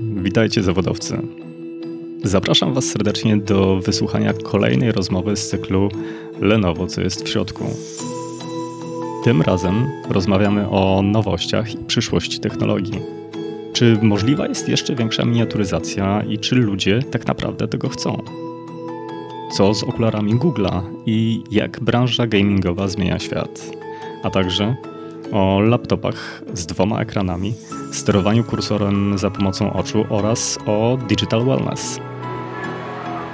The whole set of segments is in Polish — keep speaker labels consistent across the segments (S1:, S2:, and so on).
S1: Witajcie zawodowcy. Zapraszam Was serdecznie do wysłuchania kolejnej rozmowy z cyklu Lenovo, co jest w środku. Tym razem rozmawiamy o nowościach i przyszłości technologii. Czy możliwa jest jeszcze większa miniaturyzacja i czy ludzie tak naprawdę tego chcą? Co z okularami Google'a i jak branża gamingowa zmienia świat? A także o laptopach z dwoma ekranami, sterowaniu kursorem za pomocą oczu oraz o digital wellness.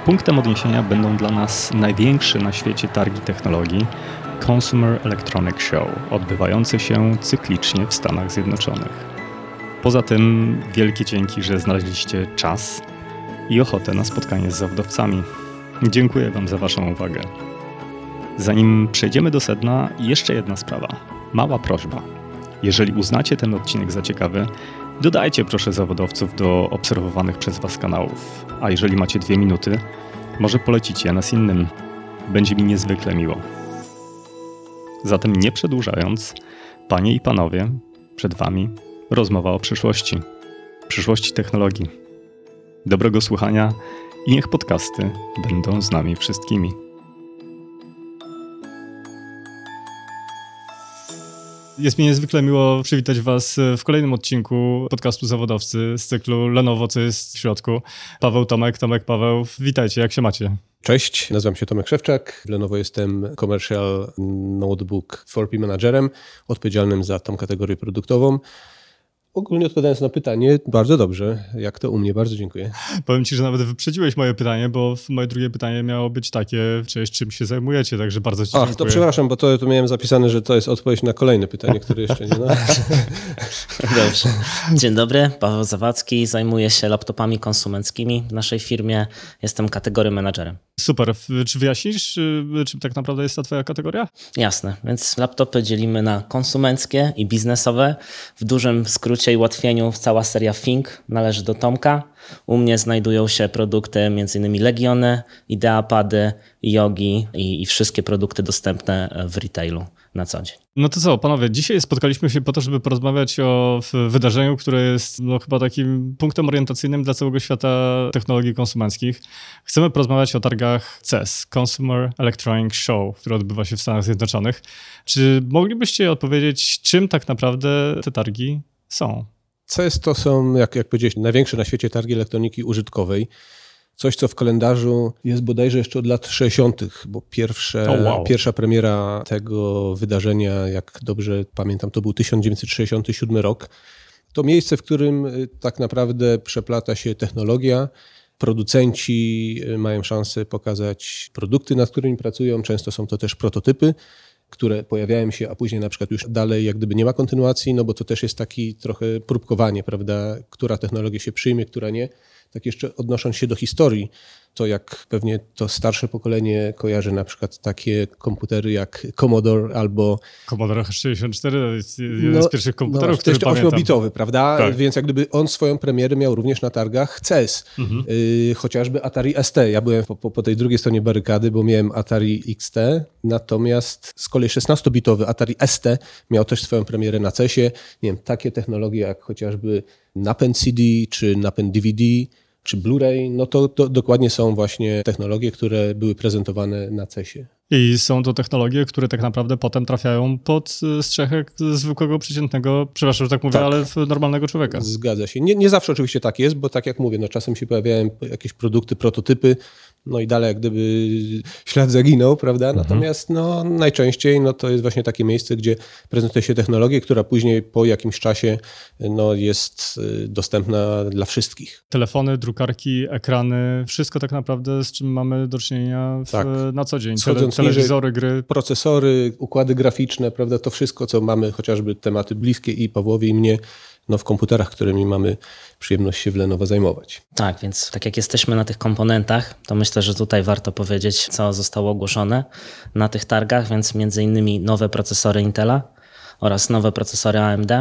S1: Punktem odniesienia będą dla nas największe na świecie targi technologii Consumer Electronic Show, odbywające się cyklicznie w Stanach Zjednoczonych. Poza tym wielkie dzięki, że znaleźliście czas i ochotę na spotkanie z zawodowcami. Dziękuję Wam za Waszą uwagę. Zanim przejdziemy do sedna, jeszcze jedna sprawa. Mała prośba. Jeżeli uznacie ten odcinek za ciekawy, dodajcie proszę zawodowców do obserwowanych przez Was kanałów. A jeżeli macie dwie minuty, może polecicie nas innym. Będzie mi niezwykle miło. Zatem nie przedłużając, panie i panowie, przed Wami rozmowa o przyszłości. Przyszłości technologii. Dobrego słuchania i niech podcasty będą z nami wszystkimi. Jest mi niezwykle miło przywitać Was w kolejnym odcinku podcastu Zawodowcy z cyklu Lenovo, co jest w środku. Paweł Tomek, Tomek Paweł, witajcie, jak się macie?
S2: Cześć, nazywam się Tomek Szewczak. W Lenovo jestem Commercial Notebook 4P Managerem, odpowiedzialnym za tą kategorię produktową. Ogólnie odpowiadając na pytanie, bardzo dobrze. Jak to u mnie? Bardzo dziękuję.
S1: Powiem Ci, że nawet wyprzedziłeś moje pytanie, bo moje drugie pytanie miało być takie, czy czym się zajmujecie, także bardzo Ci
S2: Ach,
S1: dziękuję.
S2: to przepraszam, bo to, to miałem zapisane, że to jest odpowiedź na kolejne pytanie, które jeszcze nie ma.
S3: Dobrze. Dzień dobry, Paweł Zawadzki, zajmuję się laptopami konsumenckimi w naszej firmie. Jestem kategorii menadżerem.
S1: Super. Czy wyjaśnisz, czym tak naprawdę jest ta Twoja kategoria?
S3: Jasne, więc laptopy dzielimy na konsumenckie i biznesowe. W dużym skrócie i ułatwieniu cała seria Think należy do Tomka. U mnie znajdują się produkty m.in. Legiony, Ideapady, Yogi i, i wszystkie produkty dostępne w retailu na co dzień.
S1: No to co, panowie, dzisiaj spotkaliśmy się po to, żeby porozmawiać o wydarzeniu, które jest no, chyba takim punktem orientacyjnym dla całego świata technologii konsumenckich. Chcemy porozmawiać o targach CES, Consumer Electronic Show, który odbywa się w Stanach Zjednoczonych. Czy moglibyście odpowiedzieć, czym tak naprawdę te targi są?
S2: CES to są, jak, jak powiedziałeś, największe na świecie targi elektroniki użytkowej. Coś, co w kalendarzu jest bodajże jeszcze od lat 60., bo pierwsze,
S1: oh, wow.
S2: pierwsza premiera tego wydarzenia, jak dobrze pamiętam, to był 1967 rok. To miejsce, w którym tak naprawdę przeplata się technologia. Producenci mają szansę pokazać produkty, nad którymi pracują. Często są to też prototypy które pojawiają się, a później na przykład już dalej jak gdyby nie ma kontynuacji, no bo to też jest taki trochę próbkowanie, prawda, która technologia się przyjmie, która nie. Tak jeszcze odnosząc się do historii, to jak pewnie to starsze pokolenie kojarzy na przykład takie komputery jak Commodore albo...
S1: Commodore 64 to jest jeden no, z pierwszych komputerów,
S2: no,
S1: który
S2: pamiętam. 8-bitowy, prawda?
S1: Tak.
S2: Więc jak gdyby on swoją premierę miał również na targach CES. Mhm. Y, chociażby Atari ST. Ja byłem po, po, tej drugiej stronie barykady, bo miałem Atari XT, natomiast z kolei 16-bitowy Atari ST miał też swoją premierę na CESie. Nie wiem, takie technologie jak chociażby napęd CD czy napęd DVD, czy Blu-ray, no to, to, dokładnie są właśnie technologie, które były prezentowane na CESie.
S1: I są to technologie, które tak naprawdę potem trafiają pod strzechek zwykłego, przeciętnego, przepraszam, że tak mówię, tak. ale normalnego człowieka.
S2: Zgadza się. Nie, nie zawsze oczywiście tak jest, bo tak jak mówię, no czasem się pojawiają jakieś produkty, prototypy, no i dalej jak gdyby ślad zaginął, prawda? Mhm. Natomiast no, najczęściej no, to jest właśnie takie miejsce, gdzie prezentuje się technologię, która później po jakimś czasie no, jest y, dostępna dla wszystkich.
S1: Telefony, drukarki, ekrany, wszystko tak naprawdę, z czym mamy do czynienia w, tak. na co dzień.
S2: Tele,
S1: telewizory, gry.
S2: Procesory, układy graficzne, prawda? To wszystko, co mamy, chociażby tematy bliskie i Pawłowi i mnie, no, w komputerach, którymi mamy przyjemność się w Lenovo zajmować.
S3: Tak, więc tak jak jesteśmy na tych komponentach, to myślę, że tutaj warto powiedzieć, co zostało ogłoszone na tych targach, więc między innymi nowe procesory Intela oraz nowe procesory AMD,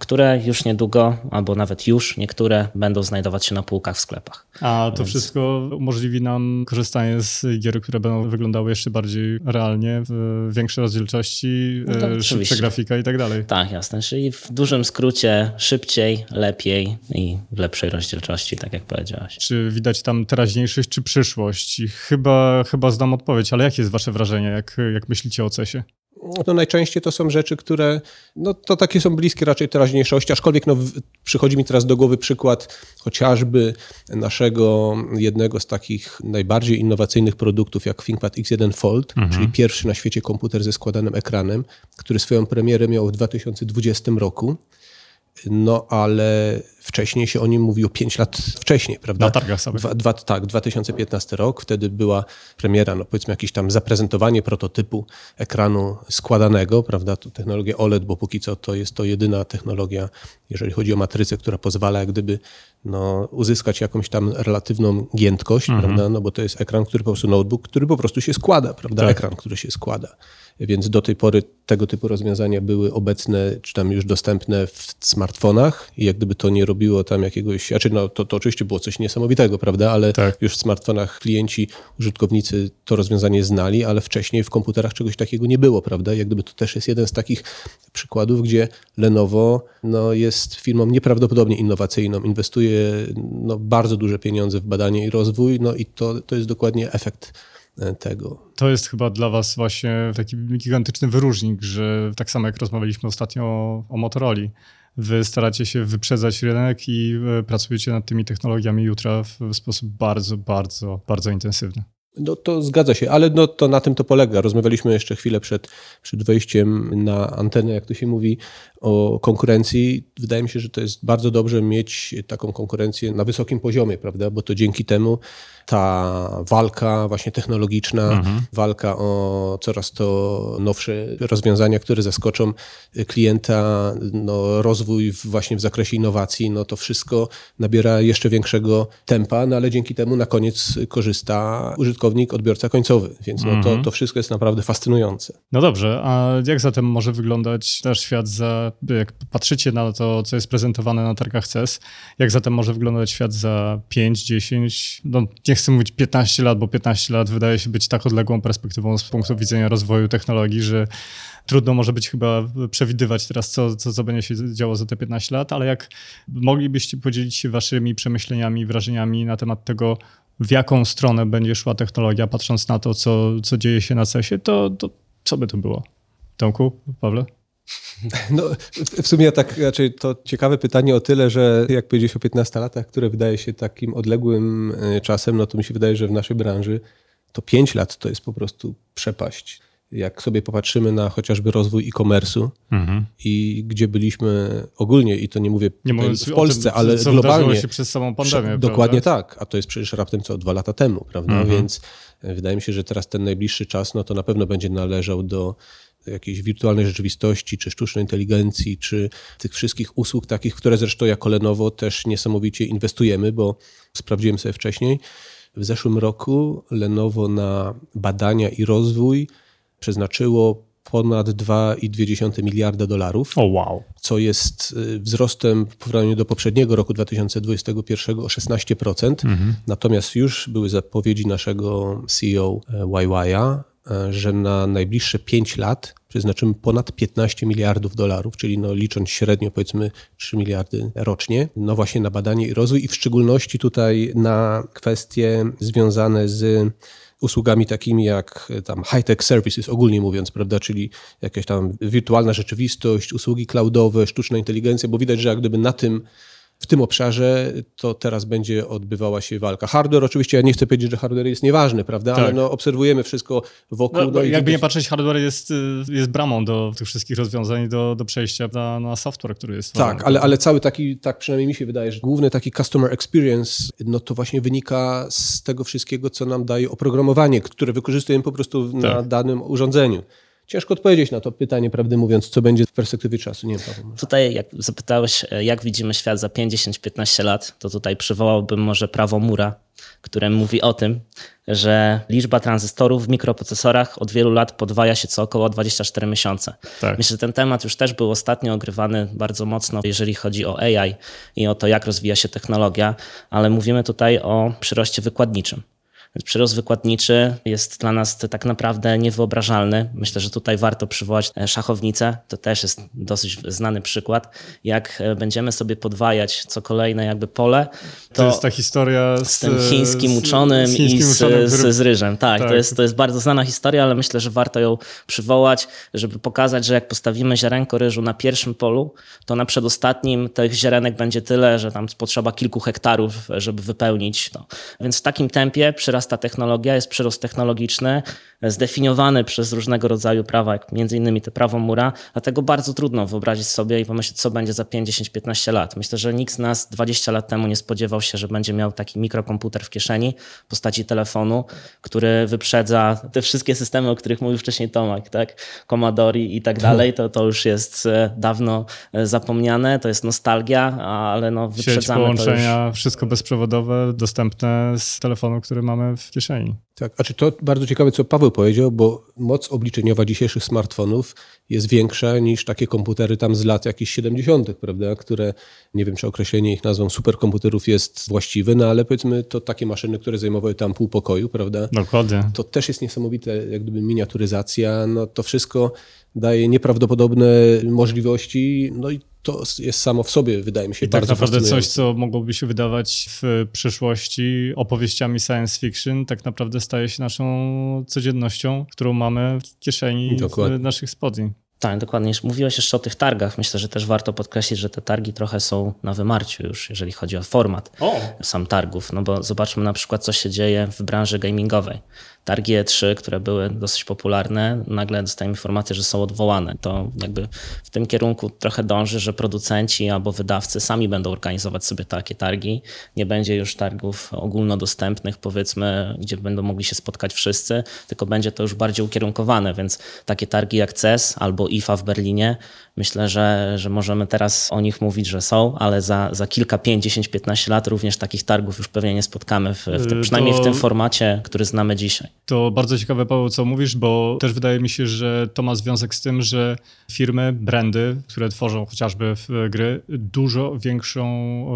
S3: które już niedługo, albo nawet już niektóre będą znajdować się na półkach w sklepach.
S1: A to Więc... wszystko umożliwi nam korzystanie z gier, które będą wyglądały jeszcze bardziej realnie, w większej rozdzielczości, no e, szybsza grafika i tak dalej.
S3: Tak, jasne. Czyli w dużym skrócie szybciej, lepiej i w lepszej rozdzielczości, tak jak powiedziałaś.
S1: Czy widać tam teraźniejszość czy przyszłość? Chyba, chyba znam odpowiedź, ale jakie jest wasze wrażenie, jak, jak myślicie o CESie?
S2: No najczęściej to są rzeczy, które no to takie są bliskie raczej teraźniejszości, aczkolwiek no, przychodzi mi teraz do głowy przykład chociażby naszego jednego z takich najbardziej innowacyjnych produktów jak ThinkPad X1 Fold, mhm. czyli pierwszy na świecie komputer ze składanym ekranem, który swoją premierę miał w 2020 roku. No ale wcześniej się o nim mówiło 5 lat wcześniej, prawda?
S1: Na targach sobie. Dwa,
S2: dwa, tak, 2015 rok, wtedy była premiera, no powiedzmy jakieś tam zaprezentowanie prototypu ekranu składanego, prawda? To technologia OLED, bo póki co to jest to jedyna technologia, jeżeli chodzi o matrycę, która pozwala jak gdyby no, uzyskać jakąś tam relatywną giętkość, mhm. prawda? No bo to jest ekran, który po prostu notebook, który po prostu się składa, prawda? Tak. Ekran, który się składa. Więc do tej pory tego typu rozwiązania były obecne, czy tam już dostępne w smartfonach i jak gdyby to nie robiło tam jakiegoś, znaczy no to, to oczywiście było coś niesamowitego, prawda, ale tak. już w smartfonach klienci, użytkownicy to rozwiązanie znali, ale wcześniej w komputerach czegoś takiego nie było, prawda, jak gdyby to też jest jeden z takich przykładów, gdzie Lenovo no, jest firmą nieprawdopodobnie innowacyjną, inwestuje no, bardzo duże pieniądze w badanie i rozwój, no i to, to jest dokładnie efekt tego.
S1: To jest chyba dla was właśnie taki gigantyczny wyróżnik, że tak samo jak rozmawialiśmy ostatnio o, o Motorola, wy staracie się wyprzedzać rynek i e, pracujecie nad tymi technologiami jutra w sposób bardzo, bardzo, bardzo intensywny.
S2: No to zgadza się, ale no to na tym to polega. Rozmawialiśmy jeszcze chwilę przed, przed wejściem na antenę, jak to się mówi, o konkurencji. Wydaje mi się, że to jest bardzo dobrze mieć taką konkurencję na wysokim poziomie, prawda? Bo to dzięki temu ta walka właśnie technologiczna, mhm. walka o coraz to nowsze rozwiązania, które zaskoczą klienta, no, rozwój właśnie w zakresie innowacji, no to wszystko nabiera jeszcze większego tempa, no ale dzięki temu na koniec korzysta użytkownik, odbiorca końcowy, więc no, to, mhm. to wszystko jest naprawdę fascynujące.
S1: No dobrze, a jak zatem może wyglądać nasz świat za, jak patrzycie na to, co jest prezentowane na targach CES, jak zatem może wyglądać świat za 5, 10, no niech chcę mówić 15 lat, bo 15 lat wydaje się być tak odległą perspektywą z punktu widzenia rozwoju technologii, że trudno może być chyba przewidywać teraz, co, co, co będzie się działo za te 15 lat, ale jak moglibyście podzielić się waszymi przemyśleniami, wrażeniami na temat tego, w jaką stronę będzie szła technologia, patrząc na to, co, co dzieje się na CES-ie, to, to co by to było? Tomku, Pawle?
S2: No, w sumie tak, raczej to ciekawe pytanie o tyle, że jak powiedzieć o 15 latach, które wydaje się takim odległym e, czasem, no to mi się wydaje, że w naszej branży to 5 lat to jest po prostu przepaść. Jak sobie popatrzymy na chociażby rozwój e-commerce'u mhm. i gdzie byliśmy ogólnie, i to nie mówię nie w Polsce, tym, ale co globalnie.
S1: się przez samą pandemię.
S2: Dokładnie tak, a to jest przecież raptem co dwa lata temu, prawda? Mhm. Więc e, wydaje mi się, że teraz ten najbliższy czas, no to na pewno będzie należał do jakiejś wirtualnej rzeczywistości, czy sztucznej inteligencji, czy tych wszystkich usług takich, które zresztą jako Lenovo też niesamowicie inwestujemy, bo sprawdziłem sobie wcześniej, w zeszłym roku Lenovo na badania i rozwój przeznaczyło ponad 2,2 miliarda dolarów.
S1: O oh, wow.
S2: Co jest y, wzrostem w porównaniu do poprzedniego roku 2021 o 16%. Mhm. Natomiast już były zapowiedzi naszego CEO YY'a, E, że na najbliższe 5 lat przeznaczymy ponad 15 miliardów dolarów, czyli no licząc średnio powiedzmy 3 miliardy rocznie, no właśnie na badanie i rozwój. I w szczególności tutaj na kwestie związane z usługami takimi jak e, tam high-tech services, ogólnie mówiąc, prawda, czyli jakaś tam wirtualna rzeczywistość, usługi cloudowe, sztuczna inteligencja, bo widać, że jak gdyby na tym w tym obszarze to teraz będzie odbywała się walka. Hardware, oczywiście ja nie chcę powiedzieć, że hardware jest nieważny, prawda, tak. ale no, obserwujemy wszystko wokół. No,
S1: no jakby nie patrzeć, hardware jest, jest bramą do tych wszystkich rozwiązań, do, do przejścia na, na software, który jest.
S2: Tak, ale, ale cały taki, tak przynajmniej mi się wydaje, że główny taki customer experience, no to właśnie wynika z tego wszystkiego, co nam daje oprogramowanie, które wykorzystujemy po prostu tak. na danym urządzeniu. Ciężko odpowiedzieć na to pytanie, prawdę mówiąc, co będzie w perspektywie czasu. Nie wiem, Paweł.
S3: Tutaj, jak zapytałeś, e, jak widzimy świat za 5-10-15 lat, to tutaj przywołałbym może prawo Mura, które mówi o tym, że liczba tranzystorów w mikroprocesorach od wielu lat podwaja się co około 24 miesiące. Tak. Myślę, że ten temat już też był ostatnio ogrywany bardzo mocno, jeżeli chodzi o AI i o to, jak rozwija się technologia, ale mówimy tutaj o przyroście wykładniczym. Przyrost wykładniczy jest dla nas tak naprawdę niewyobrażalny. Myślę, że tutaj warto przywołać e, szachownicę. To też jest dosyć znany przykład. Jak e, będziemy sobie podwajać co kolejne jakby pole.
S1: To, to jest ta historia
S3: z, z tym chińskim uczonym z, chińskim i z, uczonym, z, z ryżem. Tak, tak, To, jest, to jest bardzo znana historia, ale myślę, że warto ją przywołać, żeby pokazać, że jak postawimy ziarenko ryżu na pierwszym polu, to na przedostatnim tych ziarenek będzie tyle, że tam potrzeba kilku hektarów, żeby wypełnić to. Więc w takim tempie przyrast ta technologia, jest przyrost technologiczny, zdefiniowany przez różnego rodzaju prawa, jak między innymi te prawo mura, dlatego bardzo trudno wyobrazić sobie i pomyśleć, co będzie za 5, 10, 15 lat. Myślę, że nikt z nas 20 lat temu nie spodziewał się, że będzie miał taki mikrokomputer w kieszeni w postaci telefonu, który wyprzedza te wszystkie systemy, o których mówił wcześniej Tomek, tak? Commodore i tak dalej, to, to już jest e, dawno e, zapomniane, to jest nostalgia, ale no wyprzedzamy
S1: Sieć połączenia, już... wszystko bezprzewodowe, dostępne z telefonu, który mamy w kieszeni.
S2: Tak, a czy to bardzo ciekawe, co Paweł powiedział, bo moc obliczeniowa dzisiejszych smartfonów jest większa niż takie komputery tam z lat jakichś 70., prawda, które nie wiem, czy określenie ich nazwą superkomputerów jest właściwe, no ale powiedzmy to takie maszyny, które zajmowały tam pół pokoju, prawda?
S1: Dokładnie.
S2: To też jest niesamowite, jak gdyby miniaturyzacja, no to wszystko daje nieprawdopodobne możliwości, no i to jest samo w sobie, wydaje mi się,
S1: I
S2: tak bardzo
S1: tak naprawdę coś, co mogłoby się wydawać w przyszłości opowieściami science fiction, tak naprawdę staje się naszą codziennością, którą mamy w kieszeni Dokładnie. naszych spodni.
S3: Tak, dokładnie. Mówiłeś jeszcze o tych targach. Myślę, że też warto podkreślić, że te targi trochę są na wymarciu już, jeżeli chodzi o format o. sam targów. No bo zobaczmy na przykład, co się dzieje w branży gamingowej targi E3, które były dosyć popularne, nagle dostajemy informację, że są odwołane. To jakby w tym kierunku trochę dąży, że producenci albo wydawcy sami będą organizować sobie takie targi. Nie będzie już targów ogólnodostępnych, powiedzmy, gdzie będą mogli się spotkać wszyscy, tylko będzie to już bardziej ukierunkowane, więc takie targi jak CES albo IFA w Berlinie, myślę, że, że możemy teraz o nich mówić, że są, ale za, za kilka, 5, 10, 15 lat również takich targów już pewnie nie spotkamy, w, w tym, przynajmniej to... w tym formacie, który znamy dzisiaj.
S1: To bardzo ciekawe, Paweł, co mówisz, bo też wydaje mi się, że to ma związek z tym, że firmy, brandy, które tworzą chociażby gry, dużo większą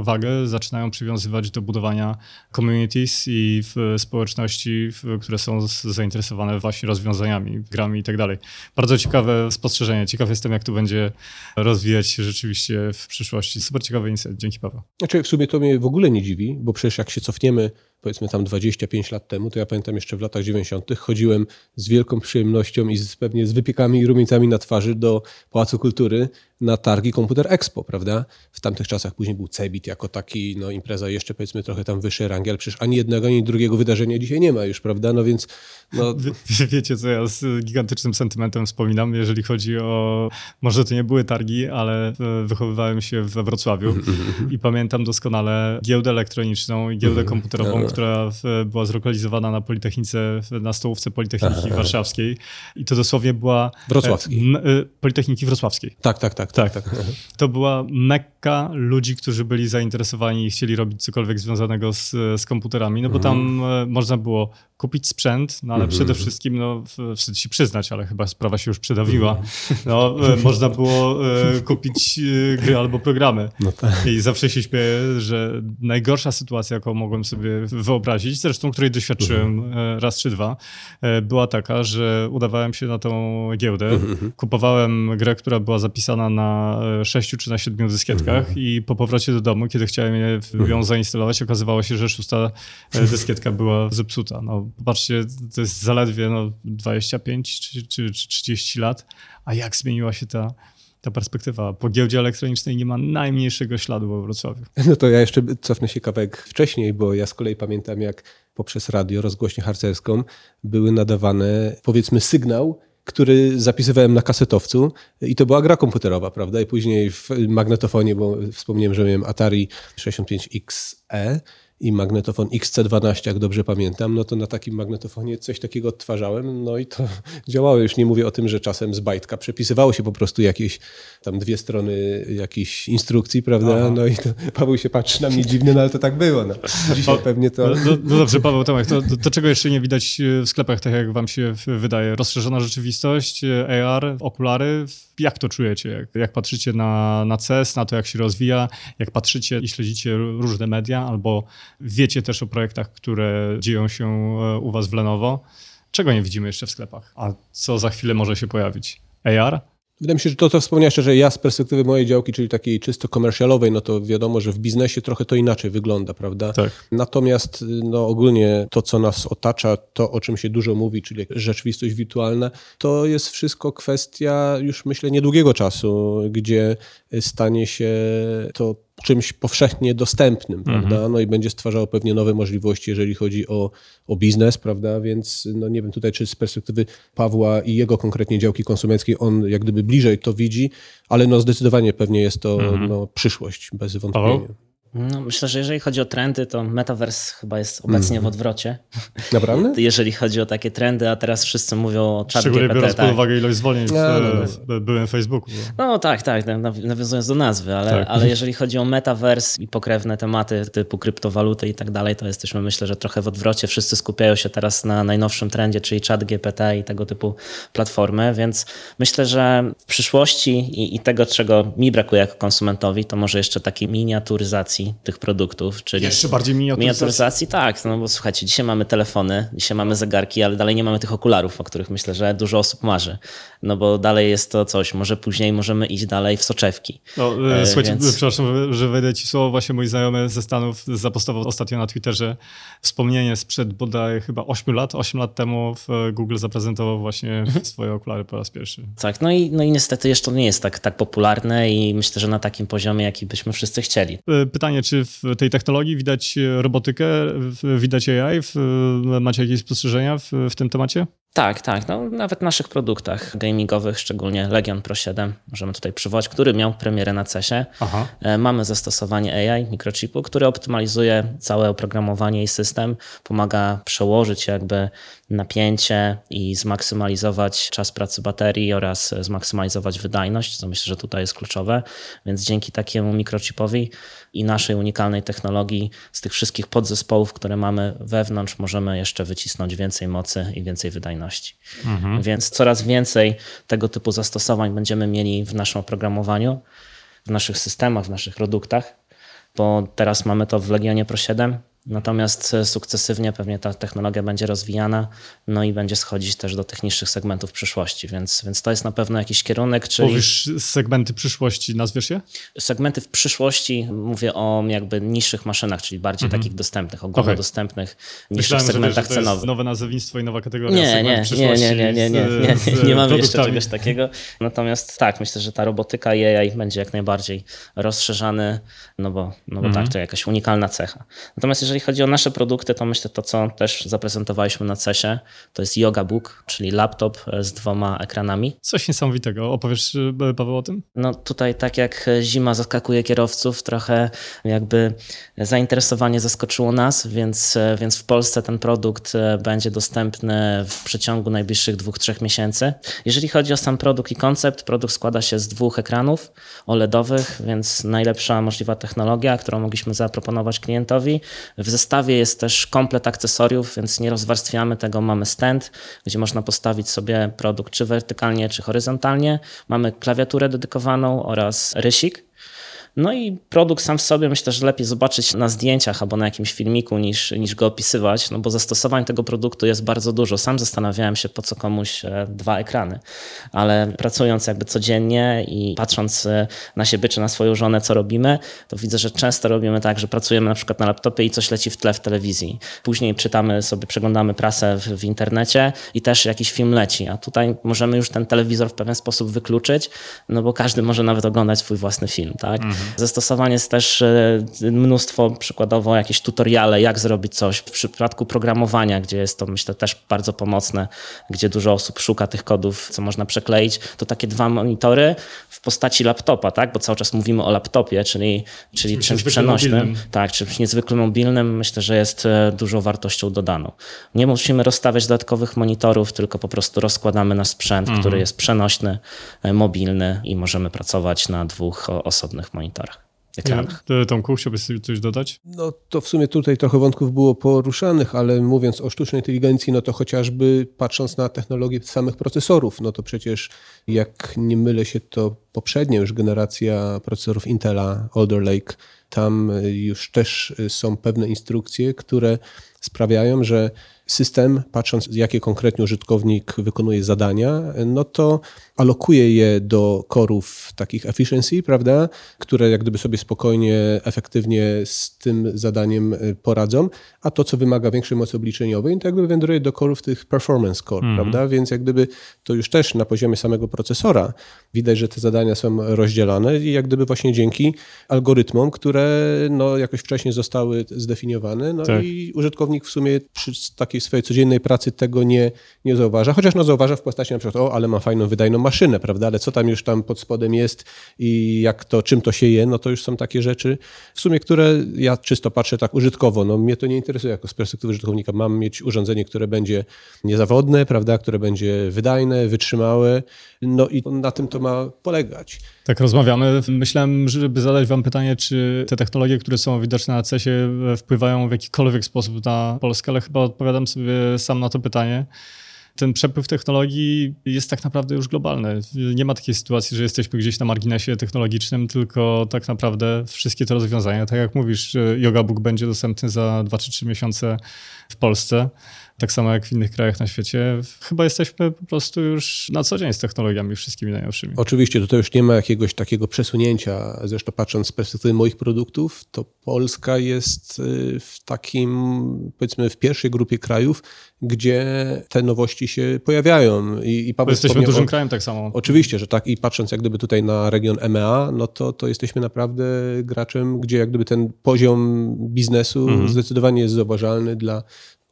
S1: wagę zaczynają przywiązywać do budowania communities i w społeczności, które są zainteresowane właśnie rozwiązaniami, grami i tak dalej. Bardzo ciekawe spostrzeżenie. Ciekaw jestem, jak to będzie rozwijać się rzeczywiście w przyszłości. Super ciekawy insight. Dzięki, Paweł.
S2: Znaczy, w sumie to mnie w ogóle nie dziwi, bo przecież jak się cofniemy powiedzmy tam 25 lat temu, to ja pamiętam jeszcze w latach 90. chodziłem z wielką przyjemnością i z, pewnie z wypiekami i rumieńcami na twarzy do Pałacu Kultury na targi Komputer Expo, prawda? W tamtych czasach później był Cebit jako taki, no impreza jeszcze powiedzmy trochę tam wyższej rangi, ale przecież ani jednego, ani drugiego wydarzenia dzisiaj nie ma już, prawda? No więc... No...
S1: Wie, wiecie, co ja z gigantycznym sentymentem wspominam, jeżeli chodzi o... Może to nie były targi, ale wychowywałem się we Wrocławiu i pamiętam doskonale giełdę elektroniczną i giełdę komputerową. Która była zlokalizowana na Politechnice, na stołówce Politechniki Warszawskiej i to dosłownie była...
S2: Wrocławskiej.
S1: E, Politechniki Wrocławskiej.
S2: Tak, tak, tak. Tak, tak.
S1: To była mekka ludzi, którzy byli zainteresowani i chcieli robić cokolwiek związanego z, z komputerami, no bo tam mhm. e, można było kupić sprzęt, no ale przede wszystkim, no wstyd się przyznać, ale chyba sprawa się już przedawiła, no e, można było e, kupić gry albo programy. No tak. I zawsze się śmieję, że najgorsza sytuacja, jaką mogłem sobie wyobrazić, zresztą której doświadczyłem raz czy dwa, była taka, że udawałem się na tą giełdę, kupowałem grę, która była zapisana na e, sześciu czy na siedmiu dyskietkach mhm. i po powrocie do domu, kiedy chciałem je, ją mhm. zainstalować, okazywało się, że szósta e, dyskietka była zepsuta. No, popatrzcie, to jest zaledwie no, 25 czy, czy, czy 30 lat, a jak zmieniła się ta, ta perspektywa. Po giełdzie elektronicznej nie ma najmniejszego śladu we Wrocławiu.
S2: No to ja jeszcze cofnę się kawałek wcześniej, bo ja z kolei pamiętam, jak poprzez radio, rozgłośnię harcerską były nadawane, powiedzmy, sygnał który zapisywałem na kasetowcu i to była gra komputerowa, prawda? I później w magnetofonie, bo wspomniałem, że miałem Atari 65XE i magnetofon XC12, jak dobrze pamiętam, no to na takim magnetofonie coś takiego odtwarzałem, no i to działało. Już nie mówię o tym, że czasem z bajtka przepisywało się po prostu jakieś tam dwie strony jakichś instrukcji, prawda? Aha. No i to Paweł się patrzy na mnie dziwnie, no ale to tak było. No. Dzisiaj pewnie to...
S1: No, no, no dobrze, Paweł Tomek, to, to, to, czego jeszcze nie widać w sklepach, tak jak wam się wydaje? Rozszerzona rzeczywistość, AR, okulary, jak to czujecie? Jak, jak patrzycie na, na CES, na to, jak się rozwija, jak patrzycie i śledzicie różne media, albo wiecie też o projektach, które dzieją się e, u was w Lenovo, czego nie widzimy jeszcze w sklepach, a co za chwilę może się pojawić? AR?
S2: Wydaje mi się, że to, co wspomniałeś, że ja z perspektywy mojej działki, czyli takiej czysto komercjalowej, no to wiadomo, że w biznesie trochę to inaczej wygląda, prawda?
S1: Tak.
S2: Natomiast no ogólnie to, co nas otacza, to o czym się dużo mówi, czyli rzeczywistość wirtualna, to jest wszystko kwestia już myślę niedługiego czasu, gdzie stanie się to czymś powszechnie dostępnym, prawda? Mhm. No i będzie stwarzało pewnie nowe możliwości, jeżeli chodzi o, o biznes, prawda? Więc no nie wiem tutaj, czy z perspektywy Pawła i jego konkretnie działki konsumenckiej on jak gdyby bliżej to widzi, ale no zdecydowanie pewnie jest to mhm. no, przyszłość, bez wątpienia. Paweł?
S3: No, myślę, że jeżeli chodzi o trendy, to Metaverse chyba jest obecnie mm. w odwrocie.
S2: Naprawdę?
S3: jeżeli chodzi o takie trendy, a teraz wszyscy mówią o chat
S1: Szczególnie GPT, biorąc tak. pod uwagę ilość zwolnień w, no, no. byłem Facebooku.
S3: No tak, tak, nawiązując do nazwy, ale, tak. ale jeżeli chodzi o Metaverse i pokrewne tematy typu kryptowaluty i tak dalej, to jesteśmy myślę, że trochę w odwrocie. Wszyscy skupiają się teraz na najnowszym trendzie, czyli chat GPT i tego typu platformy, więc myślę, że w przyszłości i, i tego, czego mi brakuje jako konsumentowi, to może jeszcze takiej miniaturyzacji tych produktów, czyli
S1: jeszcze bardziej miniaturyzacji.
S3: miniaturyzacji. Tak, no bo słuchajcie, dzisiaj mamy telefony, dzisiaj mamy zegarki, ale dalej nie mamy tych okularów, o których myślę, że dużo osób marzy. No bo dalej jest to coś, może później możemy iść dalej w soczewki.
S1: No, e, słuchajcie, więc... przepraszam, że wejdę ci słowo, właśnie mój znajomy ze Stanów zapostował ostatnio na Twitterze wspomnienie sprzed bodaj chyba 8 lat, 8 lat temu Google zaprezentował właśnie mhm. swoje okulary po raz pierwszy.
S3: Tak, no i, no i niestety jeszcze to nie jest tak, tak popularne i myślę, że na takim poziomie, jaki byśmy wszyscy chcieli.
S1: E, pytanie pytanie, czy w tej technologii widać robotykę, widać AI? Macie jakieś spostrzeżenia w, w tym temacie?
S3: Tak, tak. No, nawet w naszych produktach gamingowych, szczególnie Legion Pro 7, możemy tutaj przywołać, który miał premierę na CESie. Aha. E, mamy zastosowanie AI, mikrochipu, który optymalizuje całe oprogramowanie i system, pomaga przełożyć jakby napięcie i zmaksymalizować czas pracy baterii oraz zmaksymalizować wydajność, co myślę, że tutaj jest kluczowe. Więc dzięki takiemu mikrochipowi i naszej unikalnej technologii z tych wszystkich podzespołów, które mamy wewnątrz, możemy jeszcze wycisnąć więcej mocy i więcej wydajności. Mhm. Więc coraz więcej tego typu zastosowań będziemy mieli w naszym oprogramowaniu, w naszych systemach, w naszych produktach, bo teraz mamy to w Legionie Pro 7, Natomiast sukcesywnie pewnie ta technologia będzie rozwijana, no i będzie schodzić też do tych niższych segmentów przyszłości, więc, więc to jest na pewno jakiś kierunek. Czyli...
S1: Powiesz segmenty przyszłości, nazwiesz je?
S3: Segmenty w przyszłości, mówię o jakby niższych maszynach, czyli bardziej mhm. takich dostępnych, ogólnodostępnych, okay. niższych Myślałem, segmentach że, że cenowych.
S1: nowe nazewnictwo i nowa kategoria
S3: nie, nie, nie, nie, nie, nie, nie, nie, nie, nie mamy jeszcze czegoś takiego. Natomiast tak, myślę, że ta robotyka i AI będzie jak najbardziej rozszerzany, no bo, no bo mhm. tak, to jakaś unikalna cecha. Natomiast jeżeli jeżeli chodzi o nasze produkty, to myślę to, co też zaprezentowaliśmy na CESie, to jest Yoga Book, czyli laptop z dwoma ekranami.
S1: Coś niesamowitego. Opowiesz, e, Paweł, o tym?
S3: No tutaj tak jak zima zaskakuje kierowców, trochę jakby zainteresowanie zaskoczyło nas, więc, e, więc w Polsce ten produkt e, będzie dostępny w przeciągu najbliższych dwóch, trzech miesięcy. Jeżeli chodzi o sam produkt i koncept, produkt składa się z dwóch ekranów OLEDowych, więc najlepsza możliwa technologia, którą mogliśmy zaproponować klientowi. W zestawie jest też komplet akcesoriów, więc nie rozwarstwiamy tego. Mamy stand, gdzie można postawić sobie produkt czy wertykalnie, czy horyzontalnie. Mamy klawiaturę dedykowaną oraz rysik no i produkt sam w sobie myślę, że lepiej zobaczyć na zdjęciach albo na jakimś filmiku niż, niż go opisywać, no bo zastosowań tego produktu jest bardzo dużo. Sam zastanawiałem się, po co komuś e, dwa ekrany, ale pracując jakby codziennie i patrząc e, na siebie czy na swoją żonę, co robimy, to widzę, że często robimy tak, że pracujemy na przykład na laptopie i coś leci w tle w telewizji. Później czytamy sobie, przeglądamy prasę w, w internecie i też jakiś film leci, a tutaj możemy już ten telewizor w pewien sposób wykluczyć, no bo każdy może nawet oglądać swój własny film, tak? Mhm. Zastosowanie jest też e, mnóstwo, przykładowo jakieś tutoriale, jak zrobić coś. W przypadku programowania, gdzie jest to myślę też bardzo pomocne, gdzie dużo osób szuka tych kodów, co można przekleić, to takie dwa monitory w postaci laptopa, tak? bo cały czas mówimy o laptopie, czyli, czyli czymś, czymś przenośnym, mobilnym. tak, czymś niezwykle mobilnym, myślę, że jest e, dużą wartością dodaną. Nie musimy rozstawiać dodatkowych monitorów, tylko po prostu rozkładamy nasz sprzęt, mhm. który jest przenośny, e, mobilny i możemy pracować na dwóch osobnych monitorach ekranach.
S1: Ja, Tomku, chciałbyś coś dodać?
S2: No to w sumie tutaj trochę wątków było poruszanych, ale mówiąc o sztucznej inteligencji, no to chociażby patrząc na technologię samych procesorów, no to przecież jak nie mylę się, to poprzednia już generacja procesorów Intela Alder Lake, tam już też są pewne instrukcje, które sprawiają, że system, patrząc jakie konkretnie użytkownik wykonuje zadania, no to alokuje je do korów takich efficiency, prawda, które jak gdyby sobie spokojnie, efektywnie z tym zadaniem y, poradzą, a to, co wymaga większej mocy obliczeniowej, to jak gdyby wędruje do korów tych performance core, mm. prawda, więc jak gdyby to już też na poziomie samego procesora widać, że te zadania są rozdzielane i jak gdyby właśnie dzięki algorytmom, które no jakoś wcześniej zostały zdefiniowane, no tak. i użytkownik w sumie przy takiej swojej codziennej pracy tego nie, nie zauważa, chociaż no zauważa w postaci na przykład, o, ale ma fajną, wydajną maszynę, prawda, ale co tam już tam pod spodem jest i jak to, czym to się je, no to już są takie rzeczy, w sumie, które ja czysto patrzę tak użytkowo, no mnie to nie interesuje jako z perspektywy użytkownika, mam mieć urządzenie, które będzie niezawodne, prawda, które będzie wydajne, wytrzymałe, no i na tym to ma polegać.
S1: Tak rozmawiamy. Myślałem, żeby zadać wam pytanie, czy te technologie, które są widoczne na CES-ie wpływają w jakikolwiek sposób na Polskę, ale chyba odpowiadam sobie sam na to pytanie ten przepływ technologii jest tak naprawdę już globalny. Nie ma takiej sytuacji, że jesteśmy gdzieś na marginesie technologicznym, tylko tak naprawdę wszystkie te rozwiązania, tak jak mówisz, Yoga Book będzie dostępny za 2 czy 3 miesiące w Polsce tak samo jak w innych krajach na świecie. Chyba jesteśmy po prostu już na co dzień z technologiami wszystkimi najnowszymi.
S2: Oczywiście, tutaj już nie ma jakiegoś takiego przesunięcia. Zresztą patrząc z perspektywy moich produktów, to Polska jest y, w takim, powiedzmy, w pierwszej grupie krajów, gdzie te nowości się pojawiają.
S1: I, i Paweł jesteśmy dużym o... krajem tak samo.
S2: Oczywiście, że tak. I patrząc jak gdyby tutaj na region EMEA, no to, to jesteśmy naprawdę graczem, gdzie jak gdyby ten poziom biznesu mhm. zdecydowanie jest zauważalny dla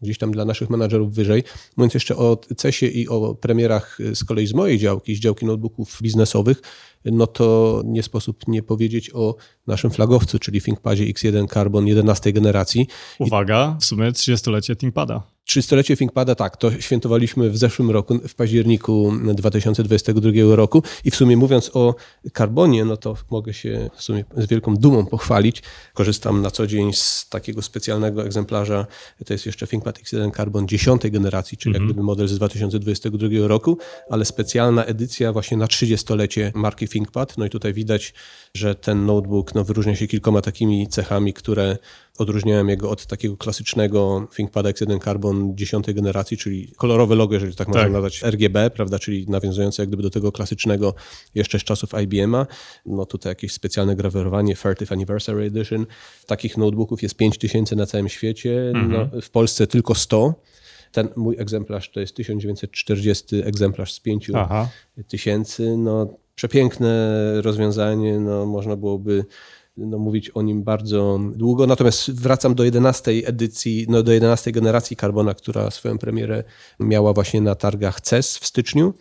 S2: gdzieś tam dla naszych menadżerów wyżej. Mówiąc jeszcze o CESie i o premierach z kolei z mojej działki, z działki notebooków biznesowych, no to nie sposób nie powiedzieć o naszym flagowcu, czyli ThinkPadzie X1 Carbon 11 generacji.
S1: Uwaga, w sumie 30-lecie ThinkPada.
S2: 300-lecie ThinkPada, tak, to świętowaliśmy w zeszłym roku, w październiku 2022 roku i w sumie mówiąc o karbonie, no to mogę się w sumie z wielką dumą pochwalić. Korzystam na co dzień z takiego specjalnego egzemplarza, to jest jeszcze ThinkPad X1 Carbon 10 generacji, czyli mm -hmm. jak gdyby model z 2022 roku, ale specjalna edycja właśnie na 30-lecie marki ThinkPad. No i tutaj widać, że ten notebook no, wyróżnia się kilkoma takimi cechami, które odróżniają jego od takiego klasycznego ThinkPad X1 Carbon 10 generacji, czyli kolorowe logo, jeżeli tak, tak. można nazwać, RGB, prawda, czyli nawiązujące jak gdyby do tego klasycznego jeszcze z czasów IBM-a. No tutaj jakieś specjalne grawerowanie 30th Anniversary Edition. Takich notebooków jest 5000 na całym świecie, no, mhm. no, w Polsce tylko 100. Ten mój egzemplarz to jest 1940 egzemplarz z 5000. No, przepiękne rozwiązanie, no, można byłoby no, mówić o nim bardzo długo. Natomiast wracam do 11 edycji, no, do 11 generacji Carbona, która swoją premierę miała właśnie na targach CES w styczniu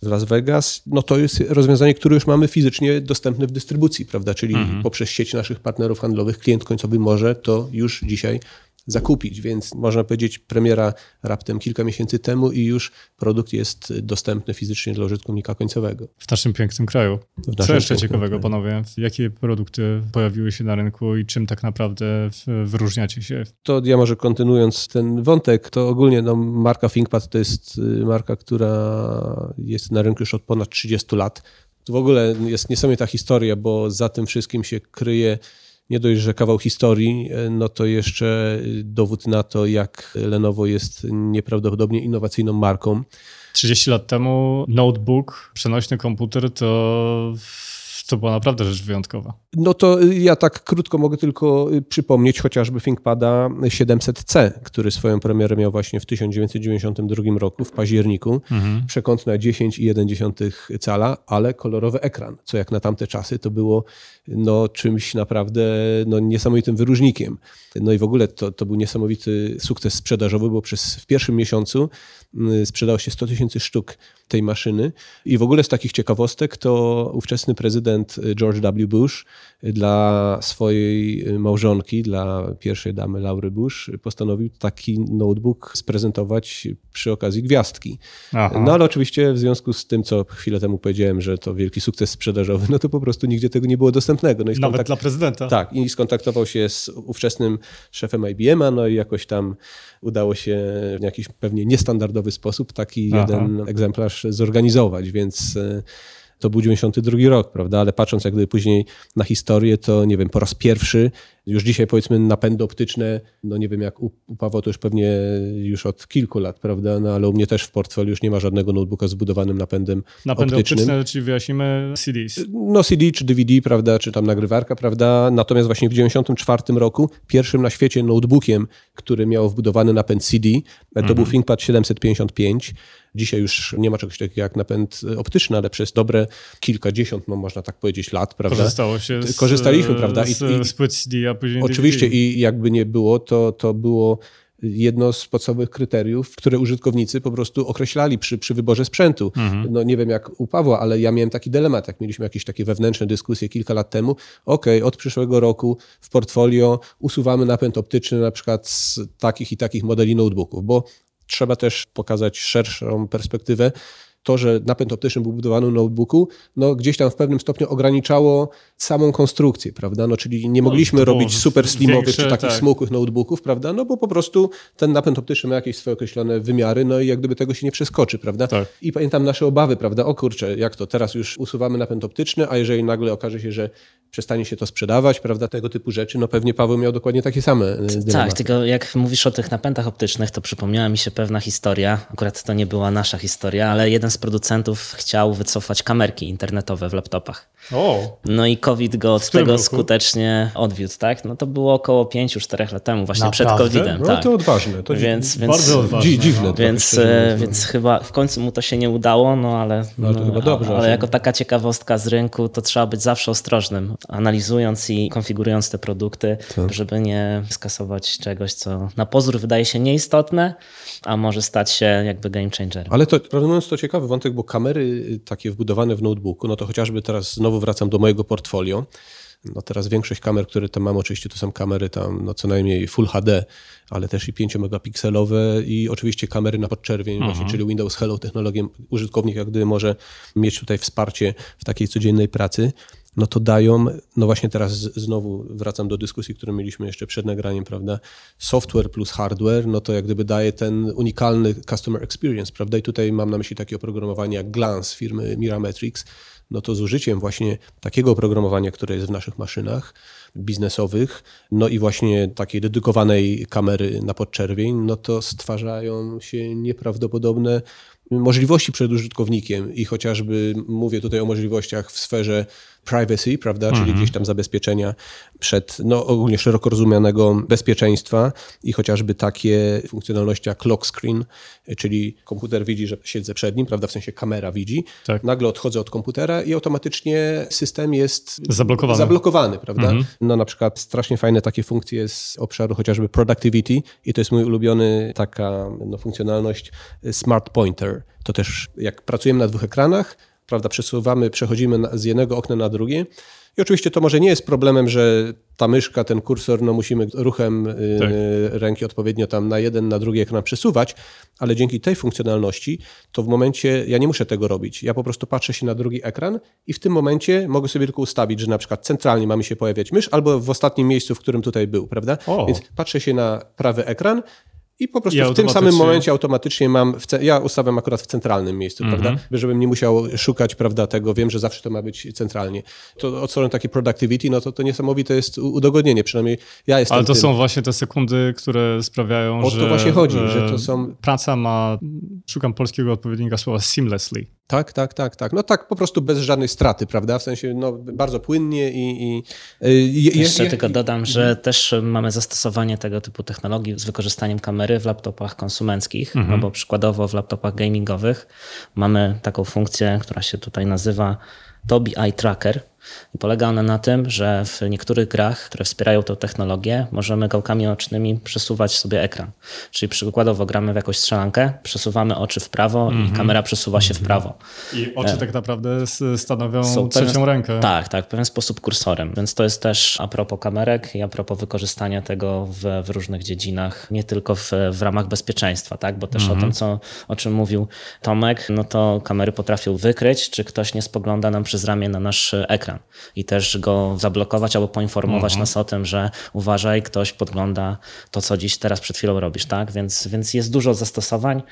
S2: z Las Vegas, no to jest rozwiązanie, które już mamy fizycznie dostępne w dystrybucji, prawda? Czyli mhm. poprzez sieć naszych partnerów handlowych klient końcowy może to już dzisiaj zakupić, więc można powiedzieć premiera raptem kilka miesięcy temu i już produkt jest dostępny fizycznie dla użytkownika końcowego.
S1: W naszym pięknym kraju. Co jeszcze ciekawego, kraju. panowie? Jakie produkty pojawiły się na rynku i czym tak naprawdę wyróżniacie się?
S2: To ja może kontynuując ten wątek, to ogólnie no, marka ThinkPad to jest y, marka, która jest na rynku już od ponad 30 lat. To w ogóle jest niesamowita historia, bo za tym wszystkim się kryje nie dość, że kawał historii, e, no to jeszcze dowód na to, jak Lenovo jest nieprawdopodobnie innowacyjną marką.
S1: 30 lat temu notebook, przenośny komputer to To była naprawdę rzecz wyjątkowa.
S2: No to ja tak krótko mogę tylko przypomnieć chociażby ThinkPada 700C, który swoją premierę miał właśnie w 1992 roku, w październiku. Mhm. Przekątna 10,1 cala, ale kolorowy ekran, co jak na tamte czasy to było no, czymś naprawdę no, niesamowitym wyróżnikiem. No i w ogóle to, to był niesamowity sukces sprzedażowy, bo przez w pierwszym miesiącu y, sprzedało się 100 tysięcy sztuk tej maszyny. I w ogóle z takich ciekawostek to ówczesny prezydent George W. Bush dla swojej małżonki, dla pierwszej damy Laury Bush, postanowił taki notebook sprezentować przy okazji gwiazdki. Aha. No ale oczywiście w związku z tym, co chwilę temu powiedziałem, że to wielki sukces sprzedażowy, no to po prostu nigdzie tego nie było dostępnego. No
S1: i Nawet dla prezydenta.
S2: Tak, i skontaktował się z ówczesnym szefem IBM-a, no i jakoś tam udało się w jakiś pewnie niestandardowy sposób taki Aha. jeden egzemplarz zorganizować, więc e, to był 92 rok, prawda? Ale patrząc jak gdyby później na historię, to nie wiem, po raz pierwszy, już dzisiaj powiedzmy napędy optyczne, no nie wiem jak u, u Pawła to już pewnie już od kilku lat, prawda? No ale u mnie też w portfelu już nie ma żadnego notebooka z budowanym napędem
S1: Napędy
S2: optycznym.
S1: optyczne, czyli wyjaśnimy CDs.
S2: No CD czy DVD, prawda, czy tam nagrywarka, prawda? Natomiast właśnie w 94 roku pierwszym na świecie notebookiem, który miał wbudowany napęd CD, to mhm. był ThinkPad 755 Dzisiaj już nie ma czegoś takiego jak napęd optyczny, ale przez dobre kilkadziesiąt, no można tak powiedzieć, lat, prawda?
S1: Korzystało się z,
S2: Korzystaliśmy, prawda?
S1: I, z, z płyt CD, a później
S2: Oczywiście DVD. i jakby nie było, to, to było jedno z podstawowych kryteriów, które użytkownicy po prostu określali przy, przy wyborze sprzętu. Mhm. No nie wiem jak u Pawła, ale ja miałem taki dylemat, jak mieliśmy jakieś takie wewnętrzne dyskusje kilka lat temu. Ok, od przyszłego roku w portfolio usuwamy napęd optyczny na przykład z takich i takich modeli notebooków, bo trzeba też pokazać szerszą perspektywę. To, że napęd optyczny był budowany w notebooku, no gdzieś tam w pewnym stopniu ograniczało samą konstrukcję, prawda? No, czyli nie no, mogliśmy no, robić super slimowych większe, czy takich tak. smukłych notebooków, prawda? No bo po prostu ten napęd optyczny ma jakieś swoje określone wymiary, no i jak gdyby tego się nie przeskoczy, prawda? Tak. I pamiętam nasze obawy, prawda? O kurczę, jak to teraz już usuwamy napęd optyczny, a jeżeli nagle okaże się, że przestanie się to sprzedawać, prawda, tego typu rzeczy, no pewnie Paweł miał dokładnie takie same e, dylematy.
S3: Tak, tylko jak mówisz o tych napędach optycznych, to przypomniała mi się pewna historia, akurat to nie była nasza historia, ale jeden z producentów chciał wycofać kamerki internetowe w laptopach. O. No i COVID go od tego roku? skutecznie odwiódł, tak? No to było około 5-4 lat temu, właśnie Naprawdę? przed COVID-em.
S2: No
S3: tak.
S2: to odważne. To
S1: więc, więc, bardzo odważne.
S2: Dziwne. No.
S3: Więc, e, więc chyba w końcu mu to się nie udało, no ale, no, to chyba dobrze, ale jako taka ciekawostka z rynku, to trzeba być zawsze ostrożnym, analizując i konfigurując te produkty, tak. żeby nie skasować czegoś, co na pozór wydaje się nieistotne, a może stać się jakby game changerem.
S2: Ale to, prawdę mówiąc, to ciekawy wątek, bo kamery takie wbudowane w notebooku, no to chociażby teraz znowu wracam do mojego portfolio, no teraz większość kamer, które tam mam, oczywiście to są kamery tam no co najmniej Full HD, ale też i 5 megapikselowe i oczywiście kamery na podczerwień, mhm. właśnie, czyli Windows Hello technologię. Użytkownik jak gdyby może mieć tutaj wsparcie w takiej codziennej pracy no to dają, no właśnie teraz znowu wracam do dyskusji, którą mieliśmy jeszcze przed nagraniem, prawda? Software plus hardware, no to jak gdyby daje ten unikalny customer experience, prawda? I tutaj mam na myśli takie oprogramowanie jak Glance firmy Mirametrix, no to z użyciem właśnie takiego oprogramowania, które jest w naszych maszynach biznesowych, no i właśnie takiej dedykowanej kamery na podczerwień, no to stwarzają się nieprawdopodobne możliwości przed użytkownikiem. I chociażby mówię tutaj o możliwościach w sferze privacy, prawda, mhm. czyli gdzieś tam zabezpieczenia przed, no ogólnie szeroko rozumianego bezpieczeństwa i chociażby takie funkcjonalności jak lock screen, czyli komputer widzi, że siedzę przed nim, prawda, w sensie kamera widzi, tak. nagle odchodzę od komputera i automatycznie system jest
S1: zablokowany,
S2: zablokowany prawda. Mhm. No na przykład strasznie fajne takie funkcje z obszaru chociażby productivity i to jest mój ulubiony taka no, funkcjonalność smart pointer. To też jak pracujemy na dwóch ekranach, prawda, przesuwamy, przechodzimy z jednego okna na drugie. I oczywiście to może nie jest problemem, że ta myszka, ten kursor, no musimy ruchem y, tak. ręki odpowiednio tam na jeden, na drugi ekran przesuwać, ale dzięki tej funkcjonalności, to w momencie ja nie muszę tego robić. Ja po prostu patrzę się na drugi ekran i w tym momencie mogę sobie tylko ustawić, że na przykład centralnie ma mi się pojawiać mysz albo w ostatnim miejscu, w którym tutaj był, prawda? O. Więc patrzę się na prawy ekran i po prostu I w tym samym momencie automatycznie mam, ja ustawiam akurat w centralnym miejscu, mm -hmm. prawda? Żebym nie musiał szukać, prawda, tego, wiem, że zawsze to ma być centralnie. To od strony takiej productivity, no to to niesamowite jest udogodnienie, przynajmniej ja jestem
S1: Ale to
S2: tym.
S1: są właśnie te sekundy, które sprawiają,
S2: o
S1: że...
S2: O to właśnie chodzi, że to są...
S1: Praca ma, szukam polskiego odpowiednika słowa seamlessly.
S2: Tak, tak, tak, tak. No tak po prostu bez żadnej straty, prawda? W sensie no, bardzo płynnie i... i,
S3: i Jeszcze tylko dodam, że też mamy zastosowanie tego typu technologii z wykorzystaniem kamery w laptopach konsumenckich, mhm. no bo przykładowo w laptopach gamingowych mamy taką funkcję, która się tutaj nazywa Tobii Eye Tracker, i polega ona na tym, że w niektórych grach, które wspierają tę technologię, możemy gałkami ocznymi przesuwać sobie ekran. Czyli przykładowo gramy w jakąś strzelankę, przesuwamy oczy w prawo mm -hmm. i mhm. kamera przesuwa się w prawo.
S1: I oczy e, tak naprawdę stanowią Są trzecią pewien, rękę.
S3: Tak, tak, w pewien sposób kursorem. Więc to jest też a propos kamerek i a propos wykorzystania tego w, w różnych dziedzinach, nie tylko w, w ramach bezpieczeństwa, tak? bo też mm -hmm. o mhm. tym, co, o czym mówił Tomek, no to kamery potrafią wykryć, czy ktoś nie spogląda nam przez ramię na nasz ekran i też go zablokować albo poinformować mhm. nas o tym, że uważaj, ktoś podgląda to, co dziś teraz przed chwilą robisz, tak? Więc, więc jest dużo zastosowań.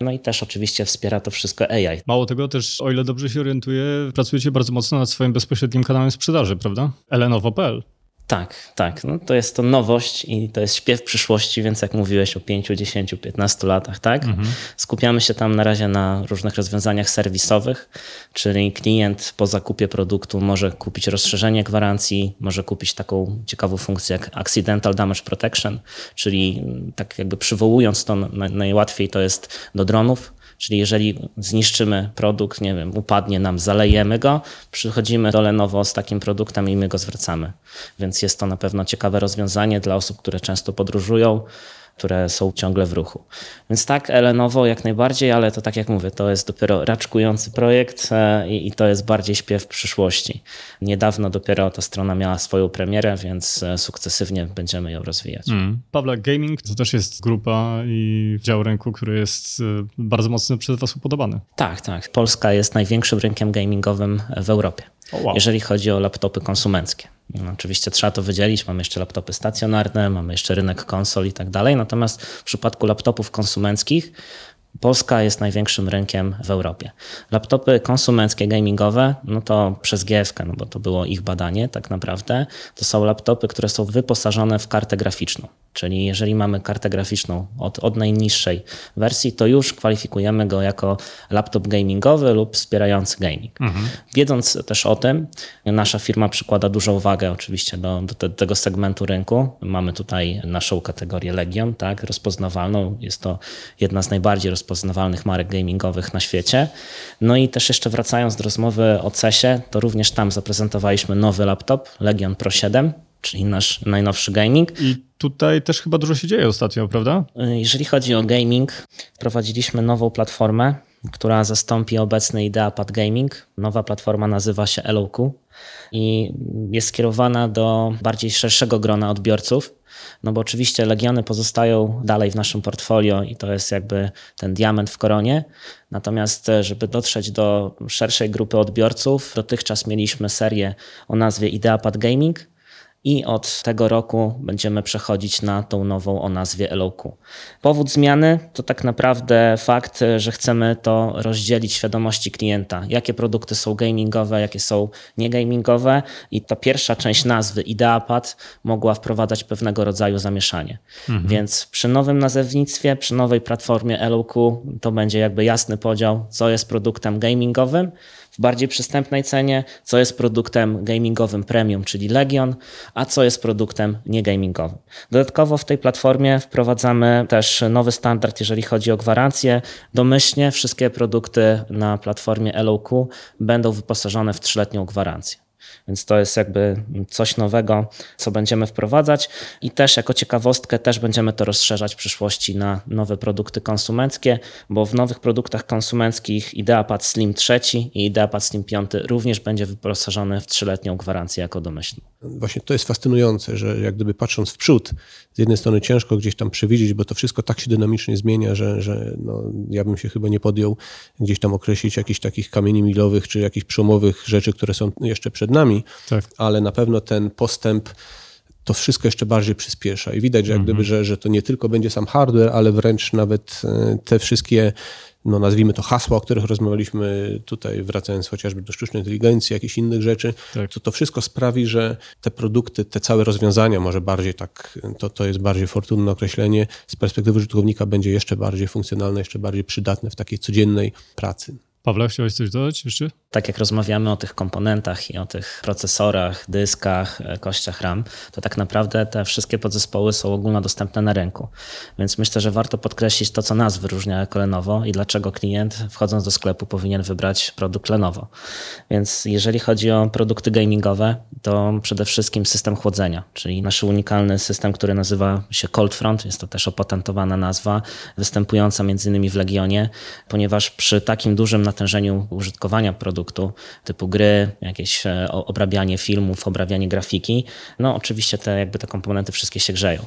S3: No i też oczywiście wspiera to wszystko AI.
S1: Mało tego też, o ile dobrze się orientuję, pracujecie bardzo mocno nad swoim bezpośrednim kanałem sprzedaży, prawda? Elenowo.pl.
S3: Tak, tak. No to jest to nowość i to jest śpiew przyszłości, więc jak mówiłeś o 5, 10, 15 latach, tak? Mhm. Skupiamy się tam na razie na różnych rozwiązaniach serwisowych, czyli klient po zakupie produktu może kupić rozszerzenie gwarancji, może kupić taką ciekawą funkcję jak Accidental Damage Protection, czyli tak jakby przywołując to najłatwiej to jest do dronów Czyli jeżeli zniszczymy produkt, nie wiem, upadnie nam, zalejemy go, przychodzimy do Lenovo z takim produktem i my go zwracamy. Więc jest to na pewno ciekawe rozwiązanie dla osób, które często podróżują które są ciągle w ruchu. Więc tak, Elenowo jak najbardziej, ale to tak jak mówię, to jest dopiero raczkujący projekt e, i, i to jest bardziej śpiew przyszłości. Niedawno dopiero ta strona miała swoją premierę, więc e, sukcesywnie będziemy ją rozwijać. Mm.
S1: Pawle, gaming to też jest grupa i dział rynku, który jest e, bardzo mocno przez Was upodobany.
S3: Tak, tak. Polska jest największym rynkiem gamingowym w Europie, oh, wow. jeżeli chodzi o laptopy konsumenckie. Oczywiście trzeba to wydzielić. Mamy jeszcze laptopy stacjonarne, mamy jeszcze rynek konsol i tak dalej. Natomiast w przypadku laptopów konsumenckich Polska jest największym rynkiem w Europie. Laptopy konsumenckie, gamingowe, no to przez GFK, no bo to było ich badanie tak naprawdę, to są laptopy, które są wyposażone w kartę graficzną. Czyli jeżeli mamy kartę graficzną od, od najniższej wersji, to już kwalifikujemy go jako laptop gamingowy lub wspierający gaming. Mhm. Wiedząc też o tym, nasza firma przykłada dużą uwagę oczywiście do, do te, tego segmentu rynku. Mamy tutaj naszą kategorię Legion, tak, rozpoznawalną. Jest to jedna z najbardziej rozpoznawalnych marek gamingowych na świecie. No i też jeszcze wracając do rozmowy o CESie, to również tam zaprezentowaliśmy nowy laptop Legion Pro 7 czyli nasz najnowszy gaming.
S1: I tutaj też chyba dużo się dzieje ostatnio, prawda?
S3: Jeżeli chodzi o gaming, wprowadziliśmy nową platformę, która zastąpi obecny IdeaPad Gaming. Nowa platforma nazywa się LOQ i jest skierowana do bardziej szerszego grona odbiorców. No bo oczywiście Legiony pozostają dalej w naszym portfolio i to jest jakby ten diament w koronie. Natomiast, żeby dotrzeć do szerszej grupy odbiorców, dotychczas mieliśmy serię o nazwie IdeaPad Gaming, i od tego roku będziemy przechodzić na tą nową o nazwie LOQ. Powód zmiany to tak naprawdę fakt, że chcemy to rozdzielić świadomości klienta, jakie produkty są gamingowe, jakie są niegamingowe i ta pierwsza część nazwy IdeaPad mogła wprowadzać pewnego rodzaju zamieszanie. Mhm. Więc przy nowym nazewnictwie, przy nowej platformie LOQ to będzie jakby jasny podział, co jest produktem gamingowym, w bardziej przystępnej cenie, co jest produktem gamingowym premium, czyli Legion, a co jest produktem niegamingowym. Dodatkowo w tej platformie wprowadzamy też nowy standard, jeżeli chodzi o gwarancję. Domyślnie wszystkie produkty na platformie LOQ będą wyposażone w trzyletnią gwarancję. Więc to jest jakby coś nowego, co będziemy wprowadzać i też jako ciekawostkę też będziemy to rozszerzać w przyszłości na nowe produkty konsumenckie, bo w nowych produktach konsumenckich IdeaPad Slim 3 i IdeaPad Slim 5 również będzie wyposażony w trzyletnią gwarancję jako domyślny.
S2: Właśnie to jest fascynujące, że jak gdyby patrząc w przód, z jednej strony ciężko gdzieś tam przewidzieć, bo to wszystko tak się dynamicznie zmienia, że, że no, ja bym się chyba nie podjął gdzieś tam określić jakichś takich kamieni milowych czy jakichś przełomowych rzeczy, które są jeszcze przed nami, tak. ale na pewno ten postęp to wszystko jeszcze bardziej przyspiesza. I widać, że, jak gdyby, mhm. że, że to nie tylko będzie sam hardware, ale wręcz nawet e, te wszystkie no nazwijmy to hasła, o których rozmawialiśmy tutaj, wracając chociażby do sztucznej inteligencji, jakichś innych rzeczy, tak. to to wszystko sprawi, że te produkty, te całe rozwiązania, może bardziej tak, to, to jest bardziej fortunne określenie, z perspektywy użytkownika będzie jeszcze bardziej funkcjonalne, jeszcze bardziej przydatne w takiej codziennej pracy.
S1: Pawle, chciałeś coś dodać jeszcze?
S3: Tak jak rozmawiamy o tych komponentach i o tych procesorach, dyskach, e, kościach RAM, to tak naprawdę te wszystkie podzespoły są ogólnodostępne na rynku. Więc myślę, że warto podkreślić to, co nas wyróżnia Lenovo i dlaczego klient wchodząc do sklepu powinien wybrać produkt Lenovo. Więc jeżeli chodzi o produkty gamingowe, to przede wszystkim system chłodzenia, czyli nasz unikalny system, który nazywa się Cold Front, jest to też opatentowana nazwa, występująca między innymi w Legionie, ponieważ przy takim dużym natężeniu użytkowania produktu, typu gry, jakieś e, obrabianie filmów, obrabianie grafiki, no oczywiście te, jakby te komponenty wszystkie się grzeją.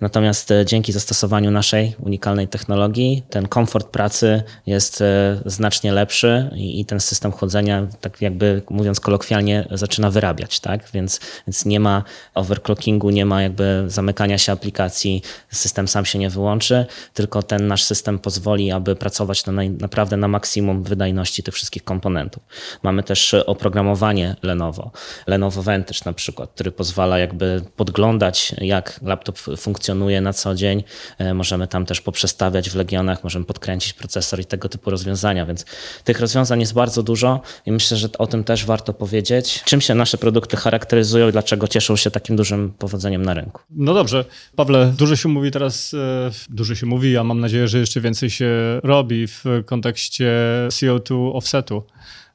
S3: Natomiast e, dzięki zastosowaniu naszej unikalnej technologii, ten komfort pracy jest e, znacznie lepszy i, i ten system chłodzenia, tak jakby mówiąc kolokwialnie, zaczyna wyrabiać, tak? Więc, więc nie ma overclockingu, nie ma jakby zamykania się aplikacji, system sam się nie wyłączy, tylko ten nasz system pozwoli, aby pracować na naj, naprawdę na maksimum wydajności tych wszystkich komponentów. Mamy też oprogramowanie Lenovo, Lenovo Vantage na przykład, który pozwala jakby podglądać, jak laptop funkcjonuje na co dzień. E, możemy tam też poprzestawiać w Legionach, możemy podkręcić procesor i tego typu rozwiązania, więc tych rozwiązań jest bardzo dużo i myślę, że o tym też warto powiedzieć. Czym się nasze produkty charakteryzują i dlaczego cieszą się takim dużym powodzeniem na rynku?
S1: No dobrze. Pawle, dużo się mówi teraz, e, dużo się mówi, a mam nadzieję, że jeszcze więcej się robi w kontekście CO2 offsetu.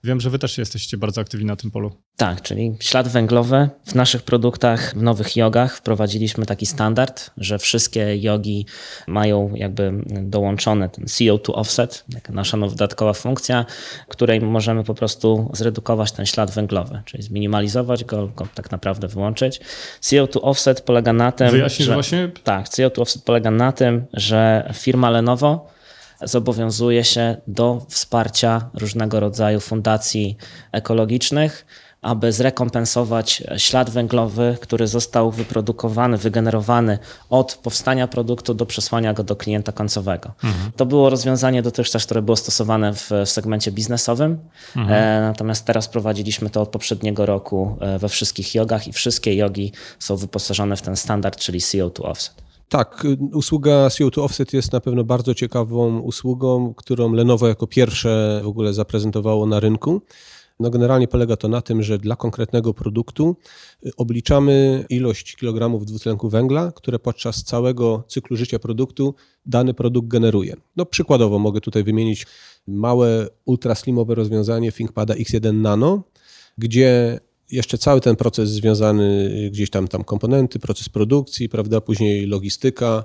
S1: Wiem, że wy też jesteście bardzo aktywni na tym polu.
S3: Tak, czyli ślad węglowy. W naszych produktach, w nowych jogach wprowadziliśmy taki standard, że wszystkie jogi mają jakby dołączony ten CO2 offset, nasza dodatkowa funkcja, której możemy po prostu zredukować ten ślad węglowy, czyli zminimalizować go, go tak naprawdę wyłączyć. CO2 offset polega na tym,
S1: Wyjaśnisz że, właśnie?
S3: Tak, CO2 offset polega na tym, że firma Lenovo zobowiązuje się do wsparcia różnego rodzaju fundacji ekologicznych, aby zrekompensować ślad węglowy, który został wyprodukowany, wygenerowany od powstania produktu do przesłania go do klienta końcowego. Mhm. To było rozwiązanie dotychczas, które było stosowane w, w segmencie biznesowym, mhm. e, natomiast teraz prowadziliśmy to od poprzedniego roku e, we wszystkich jogach i wszystkie jogi są wyposażone w ten standard, czyli CO2 offset.
S2: Tak, usługa CO2 Offset jest na pewno bardzo ciekawą usługą, którą Lenovo jako pierwsze w ogóle zaprezentowało na rynku. No generalnie polega to na tym, że dla konkretnego produktu y, obliczamy ilość kilogramów dwutlenku węgla, które podczas całego cyklu życia produktu dany produkt generuje. No przykładowo mogę tutaj wymienić małe ultraslimowe rozwiązanie ThinkPada X1 Nano, gdzie jeszcze cały ten proces związany, gdzieś tam, tam komponenty, proces produkcji, prawda, później logistyka,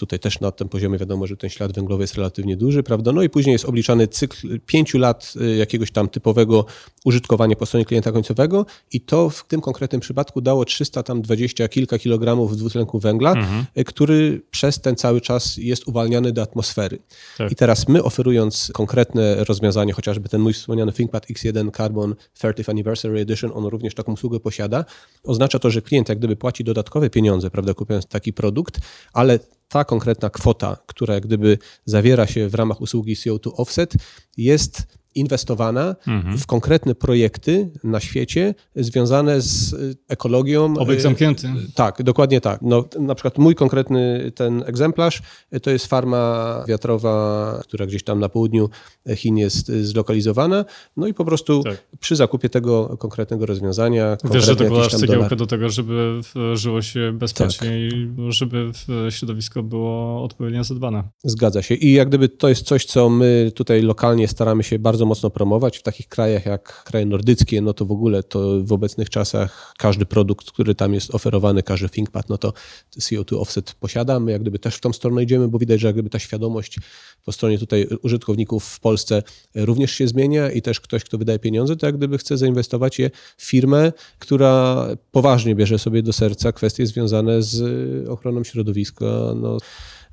S2: Tutaj też na tym poziomie wiadomo, że ten ślad węglowy jest relatywnie duży, prawda? No i później jest obliczany cykl pięciu lat y, jakiegoś tam typowego użytkowania po stronie klienta końcowego i to w tym konkretnym przypadku dało 300 tam 20 kilka kilogramów dwutlenku węgla, mhm. Y, który przez ten cały czas jest uwalniany do atmosfery. Tak. I teraz my oferując konkretne rozwiązanie, chociażby ten mój wspomniany ThinkPad X1 Carbon 30th Anniversary Edition, on również taką usługę posiada, oznacza to, że klient jak gdyby płaci dodatkowe pieniądze, prawda, kupując taki produkt, ale ta konkretna kwota, która gdyby zawiera się w ramach usługi CO2 Offset, jest inwestowana mhm. w konkretne projekty na świecie związane z y, ekologią.
S1: Obiekt y, zamknięty.
S2: Tak, dokładnie tak. No, na przykład mój konkretny ten egzemplarz y, to jest farma wiatrowa, która gdzieś tam na południu Chin jest zlokalizowana. No i po prostu tak. przy zakupie tego konkretnego rozwiązania.
S1: Wiesz, że dokładasz cegiełkę do tego, żeby żyło się bezpiecznie tak. i żeby środowisko było odpowiednio zadbane.
S2: Zgadza się. I jak gdyby to jest coś, co my tutaj lokalnie staramy się bardzo bardzo mocno promować. W takich krajach jak kraje nordyckie, no to w ogóle to w obecnych czasach każdy produkt, który tam jest oferowany, każdy ThinkPad, no to CO2 offset posiada. My jak gdyby też w tą stronę idziemy, bo widać, że jak gdyby ta świadomość po stronie tutaj użytkowników w Polsce również się zmienia i też ktoś, kto wydaje pieniądze, to jak gdyby chce zainwestować je w firmę, która poważnie bierze sobie do serca kwestie związane z ochroną środowiska. No,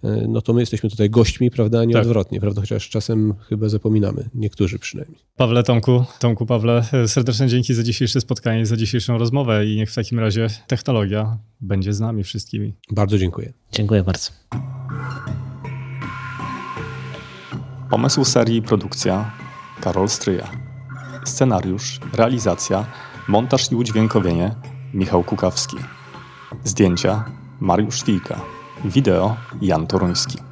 S2: no to my jesteśmy tutaj gośćmi, prawda, a nie tak. odwrotnie, prawda, chociaż czasem chyba zapominamy, niektórzy przynajmniej.
S1: Pawle, Tomku, Tomku, Pawle, e, serdeczne dzięki za dzisiejsze spotkanie, za dzisiejszą rozmowę i niech w takim razie technologia będzie z nami wszystkimi.
S2: Bardzo dziękuję.
S3: Dziękuję bardzo.
S1: Pomysł serii produkcja Karol Stryja. Scenariusz, realizacja, montaż i udźwiękowienie Michał Kukawski. Zdjęcia Mariusz Wilka. Wideo Jan Toruński.